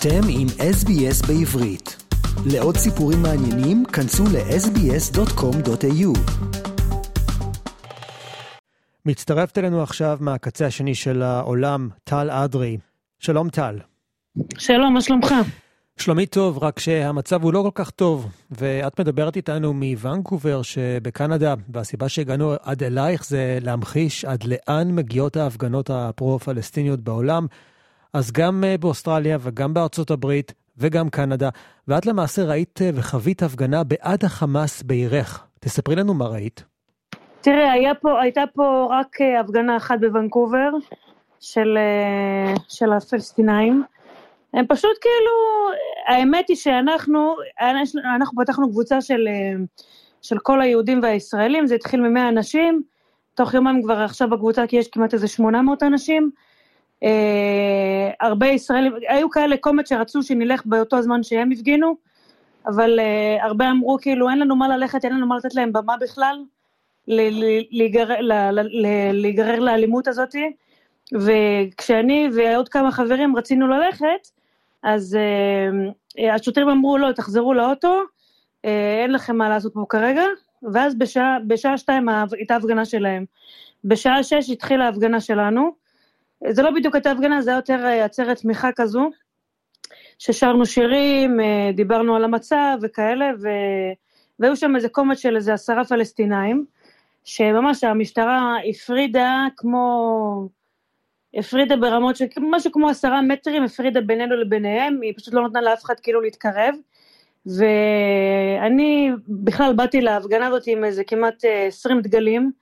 אתם עם SBS בעברית. לעוד סיפורים מעניינים, כנסו ל-sbs.com.au. מצטרפת אלינו עכשיו מהקצה השני של העולם, טל אדרי. שלום טל. שלום, מה שלומך? שלומי טוב, רק שהמצב הוא לא כל כך טוב, ואת מדברת איתנו מוונקובר שבקנדה, והסיבה שהגענו עד אלייך זה להמחיש עד לאן מגיעות ההפגנות הפרו-פלסטיניות בעולם. אז גם אה, באוסטרליה וגם בארצות הברית וגם קנדה, ואת למעשה ראית אה, וחווית הפגנה בעד החמאס בירך. תספרי לנו מה ראית. תראה, פה, הייתה פה רק אה, הפגנה אחת בוונקובר של, של הפלסטינאים. הם פשוט כאילו, האמת היא שאנחנו, אנחנו פתחנו קבוצה של, של כל היהודים והישראלים, זה התחיל מ-100 אנשים, תוך יומיים כבר עכשיו בקבוצה כי יש כמעט איזה 800 אנשים. אה, הרבה ישראלים, היו כאלה קומץ שרצו שנלך באותו זמן שהם הפגינו, אבל אה, הרבה אמרו כאילו אין לנו מה ללכת, אין לנו מה לתת להם במה בכלל, להיגרר לאלימות הזאת, וכשאני ועוד כמה חברים רצינו ללכת, אז אה, השוטרים אמרו לא, תחזרו לאוטו, אה, אין לכם מה לעשות פה כרגע, ואז בשעה, בשעה שתיים הייתה הפגנה שלהם. בשעה שש התחילה ההפגנה שלנו, זה לא בדיוק הייתה הפגנה, זה היה יותר אה, עצרת תמיכה כזו, ששרנו שירים, אה, דיברנו על המצב וכאלה, ו... והיו שם איזה קומץ של איזה עשרה פלסטינאים, שממש המשטרה הפרידה כמו... הפרידה ברמות של משהו כמו עשרה מטרים, הפרידה בינינו לביניהם, היא פשוט לא נתנה לאף אחד כאילו להתקרב. ואני בכלל באתי להפגנה הזאת עם איזה כמעט 20 אה, דגלים,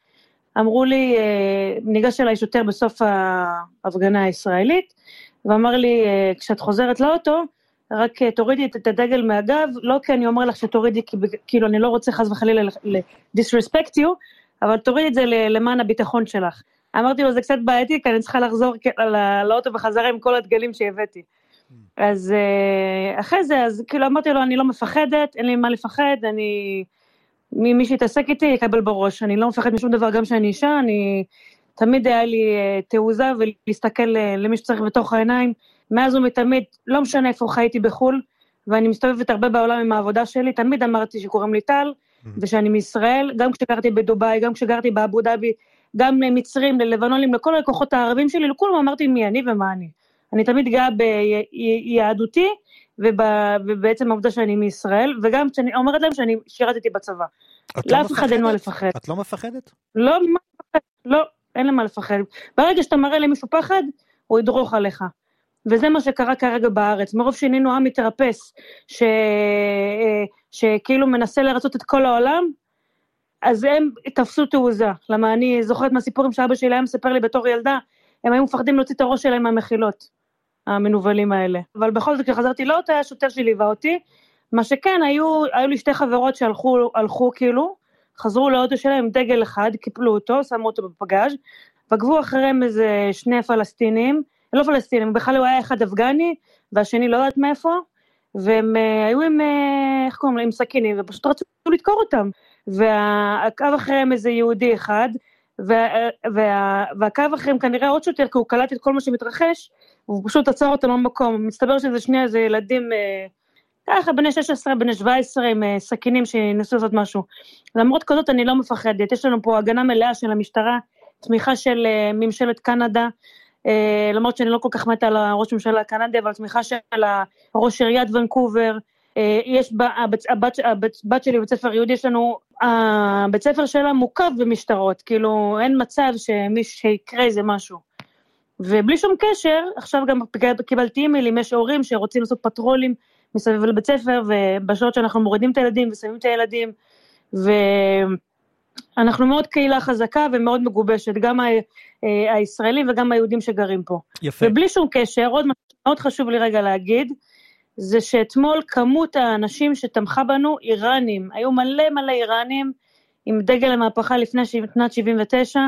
אמרו לי, אה, ניגש אליי שוטר בסוף ההפגנה הישראלית, ואמר לי, אה, כשאת חוזרת לאוטו, רק אה, תורידי את הדגל מהגב, לא כי אני אומר לך שתורידי, כאילו אני לא רוצה חס וחלילה ל-disrespect you, אבל תורידי את זה למען הביטחון שלך. אמרתי לו, זה קצת בעייתי, כי אני צריכה לחזור לאוטו בחזרה עם כל הדגלים שהבאתי. אז אחרי זה, אז כאילו אמרתי לו, אני לא מפחדת, אין לי מה לפחד, אני... מי שיתעסק איתי יקבל בראש. אני לא מפחד משום דבר, גם כשאני אישה, אני... תמיד היה לי uh, תעוזה ולהסתכל uh, למי שצריך בתוך העיניים. מאז ומתמיד, לא משנה איפה חייתי בחו"ל, ואני מסתובבת הרבה בעולם עם העבודה שלי, תמיד אמרתי שקוראים לי טל, mm-hmm. ושאני מישראל, גם כשגרתי בדובאי, גם כשגרתי באבו דאבי, גם למצרים, ללבנונים, לכל הלקוחות הערבים שלי, לכולם אמרתי מי אני ומה אני. אני תמיד גאה ביהדותי, ובעצם העובדה שאני מישראל, וגם כשאני אומרת להם שאני שירתתי בצבא. לא לאף אחד אין מה לפחד. את לא מפחדת? לא, מה לפחד? לא, אין למה לפחד. ברגע שאתה מראה למישהו פחד, הוא ידרוך עליך. וזה מה שקרה כרגע בארץ. מרוב שינינו עם מתרפס, ש... אה, שכאילו מנסה לרצות את כל העולם, אז הם תפסו תעוזה. למה אני זוכרת מהסיפורים שאבא שלי היה מספר לי בתור ילדה, הם היו מפחדים להוציא את הראש שלהם מהמחילות. המנוולים האלה. אבל בכל זאת, כשחזרתי לאוטו, היה שוטר שליווה אותי. מה שכן, היו, היו לי שתי חברות שהלכו הלכו, כאילו, חזרו לאוטו שלהם עם דגל אחד, קיפלו אותו, שמו אותו בפגאז', ועקבו אחריהם איזה שני פלסטינים, לא פלסטינים, בכלל הוא היה אחד אפגני, והשני לא יודעת מאיפה, והם uh, היו עם, uh, איך קוראים להם, עם סכינים, ופשוט רצו לדקור אותם. ועקב אחריהם איזה יהודי אחד, וה, וה, ועקב אחריהם כנראה עוד שוטר, כי הוא קלט את כל מה שמתרחש, והוא פשוט עצר אותם במקום. מסתבר שזה שני איזה ילדים, אה, ככה, בני 16, בני 17, עם אה, סכינים שניסו לעשות משהו. למרות כזאת אני לא מפחדת, יש לנו פה הגנה מלאה של המשטרה, תמיכה של אה, ממשלת קנדה, למרות שאני לא כל כך מתה על הראש ממשלה הקנדי, אבל תמיכה של ראש עיריית ונקובר, יש, הבת, הבת, הבת שלי בבית ספר יהודי, יש לנו, הבית ספר שלה מוקף במשטרות, כאילו אין מצב שמי שיקרה איזה משהו. ובלי שום קשר, עכשיו גם קיבלתי אימיילים, יש הורים שרוצים לעשות פטרולים מסביב לבית ספר, ובשעות שאנחנו מורידים את הילדים ושמים את הילדים, ואנחנו מאוד קהילה חזקה ומאוד מגובשת, גם ה... אה, הישראלים וגם היהודים שגרים פה. יפה. ובלי שום קשר, עוד מאוד חשוב לי רגע להגיד, זה שאתמול כמות האנשים שתמכה בנו, איראנים, היו מלא מלא איראנים עם דגל המהפכה לפני שנת 79,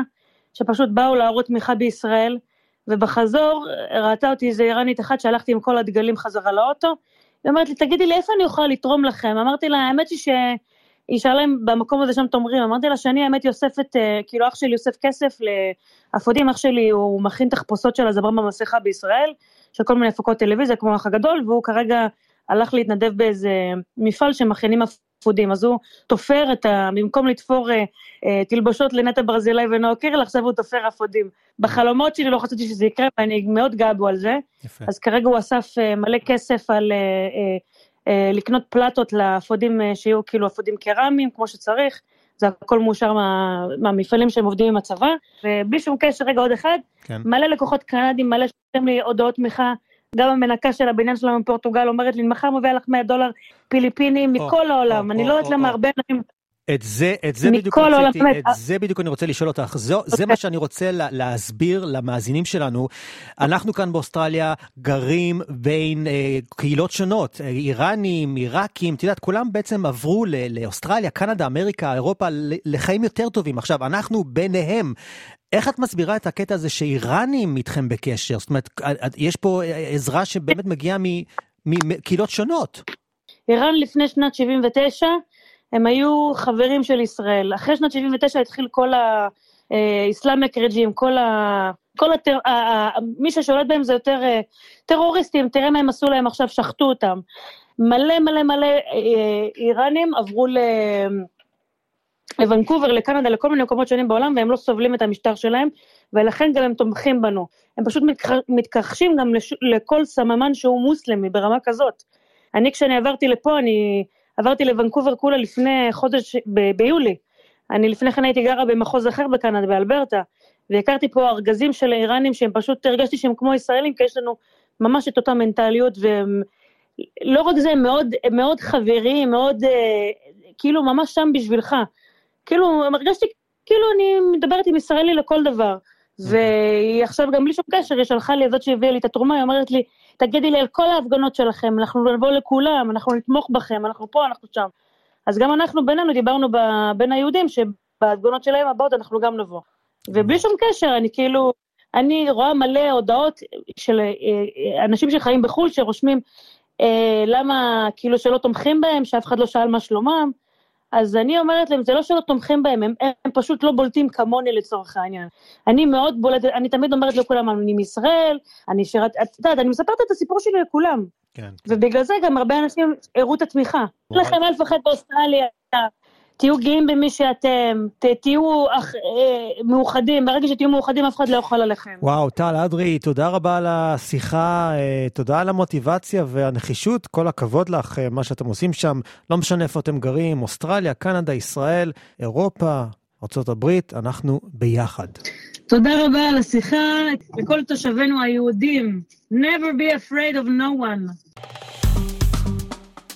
שפשוט באו להראות תמיכה בישראל, ובחזור ראתה אותי איזה איראנית אחת שהלכתי עם כל הדגלים חזרה לאוטו, היא אומרת לי, תגידי לי, איפה אני יכולה לתרום לכם? אמרתי לה, האמת היא שהיא שאלה אם במקום הזה שם תומרים, אמרתי לה שאני האמת היא אוספת, אה, כאילו אח שלי אוסף כסף לאפודים, אח שלי הוא מכין תחפושות של הזמר במסכה בישראל, של כל מיני הפקות טלוויזיה, כמו האח הגדול, והוא כרגע הלך להתנדב באיזה מפעל שמכינים אפודים, אז הוא תופר את ה... במקום לתפור אה, אה, תלבושות לנטע ברזילי ונועה קירל, עכשיו הוא תופר אפודים. בחלומות שלי לא חשבתי שזה יקרה, ואני מאוד גאה בו על זה. יפה. אז כרגע הוא אסף אה, מלא כסף על... אה, אה, אה, לקנות פלטות לאפודים שיהיו כאילו אפודים קרמיים, כמו שצריך. זה הכל מאושר מה, מהמפעלים שהם עובדים עם הצבא, ובלי שום קשר, רגע עוד אחד, כן. מלא לקוחות קנדים, מלא שולחים לי הודעות תמיכה, גם המנקה של הבניין שלנו מפורטוגל אומרת לי, מחר מביאה לך 100 דולר פיליפינים מכל העולם, אני לא יודעת למה הרבה אנשים... את זה, את זה בדיוק רציתי, את זה בדיוק אני רוצה לשאול אותך. זו, זה מה שאני רוצה לה, להסביר למאזינים שלנו. אנחנו כאן באוסטרליה גרים בין אה, קהילות שונות, איראנים, עיראקים, את יודעת, כולם בעצם עברו לאוסטרליה, קנדה, אמריקה, אירופה, לחיים יותר טובים. עכשיו, אנחנו ביניהם. איך את מסבירה את הקטע הזה שאיראנים איתכם בקשר? זאת אומרת, יש פה עזרה שבאמת מגיעה מקהילות שונות. איראן לפני שנת 79, הם היו חברים של ישראל. אחרי שנת 79 התחיל כל האסלאמיק רג'ים, כל ה... כל הטר... מי ששולט בהם זה יותר אה, טרוריסטים, תראה מה הם עשו להם עכשיו, שחטו אותם. מלא מלא מלא אה, איראנים עברו ל... לוונקובר, לקנדה, לכל מיני מקומות שונים בעולם, והם לא סובלים את המשטר שלהם, ולכן גם הם תומכים בנו. הם פשוט מתכחשים גם לש... לכל סממן שהוא מוסלמי ברמה כזאת. אני, כשאני עברתי לפה, אני עברתי לוונקובר כולה לפני חודש, ב- ביולי. אני לפני כן הייתי גרה במחוז אחר בקנדה, באלברטה, והכרתי פה ארגזים של איראנים שהם פשוט, הרגשתי שהם כמו ישראלים, כי יש לנו ממש את אותה מנטליות, והם, לא רק זה, הם מאוד, מאוד חברים, מאוד, אה, כאילו ממש שם בשבילך. כאילו, הרגשתי כאילו אני מדברת עם ישראלי לכל דבר. והיא עכשיו גם בלי שום קשר, היא שלחה לי, זאת שהביאה לי את התרומה, היא אומרת לי, תגידי לי על כל ההפגנות שלכם, אנחנו נבוא לכולם, אנחנו נתמוך בכם, אנחנו פה, אנחנו שם. אז גם אנחנו בינינו דיברנו בין היהודים, שבהפגנות שלהם הבאות אנחנו גם נבוא. ובלי שום קשר, אני כאילו, אני רואה מלא הודעות של אה, אה, אנשים שחיים בחו"ל, שרושמים אה, למה, כאילו שלא תומכים בהם, שאף אחד לא שאל מה שלומם. אז אני אומרת להם, זה לא שלא תומכים בהם, הם, הם פשוט לא בולטים כמוני לצורך העניין. אני מאוד בולטת, אני תמיד אומרת לכולם, אני מישראל, אני שירת, את יודעת, אני מספרת את הסיפור שלי לכולם. כן. כן. ובגלל זה גם הרבה אנשים הראו את התמיכה. אין לכם אלף אחת באוסטרליה, תהיו גאים במי שאתם, ת, תהיו אח, אה, מאוחדים, ברגע שתהיו מאוחדים אף אחד לא יאכל עליכם. וואו, טל אדרי, תודה רבה על השיחה, אה, תודה על המוטיבציה והנחישות, כל הכבוד לך, אה, מה שאתם עושים שם, לא משנה איפה אתם גרים, אוסטרליה, קנדה, ישראל, אירופה, ארה"ב, אנחנו ביחד. תודה רבה על השיחה, לכל תושבינו היהודים, never be afraid of no one.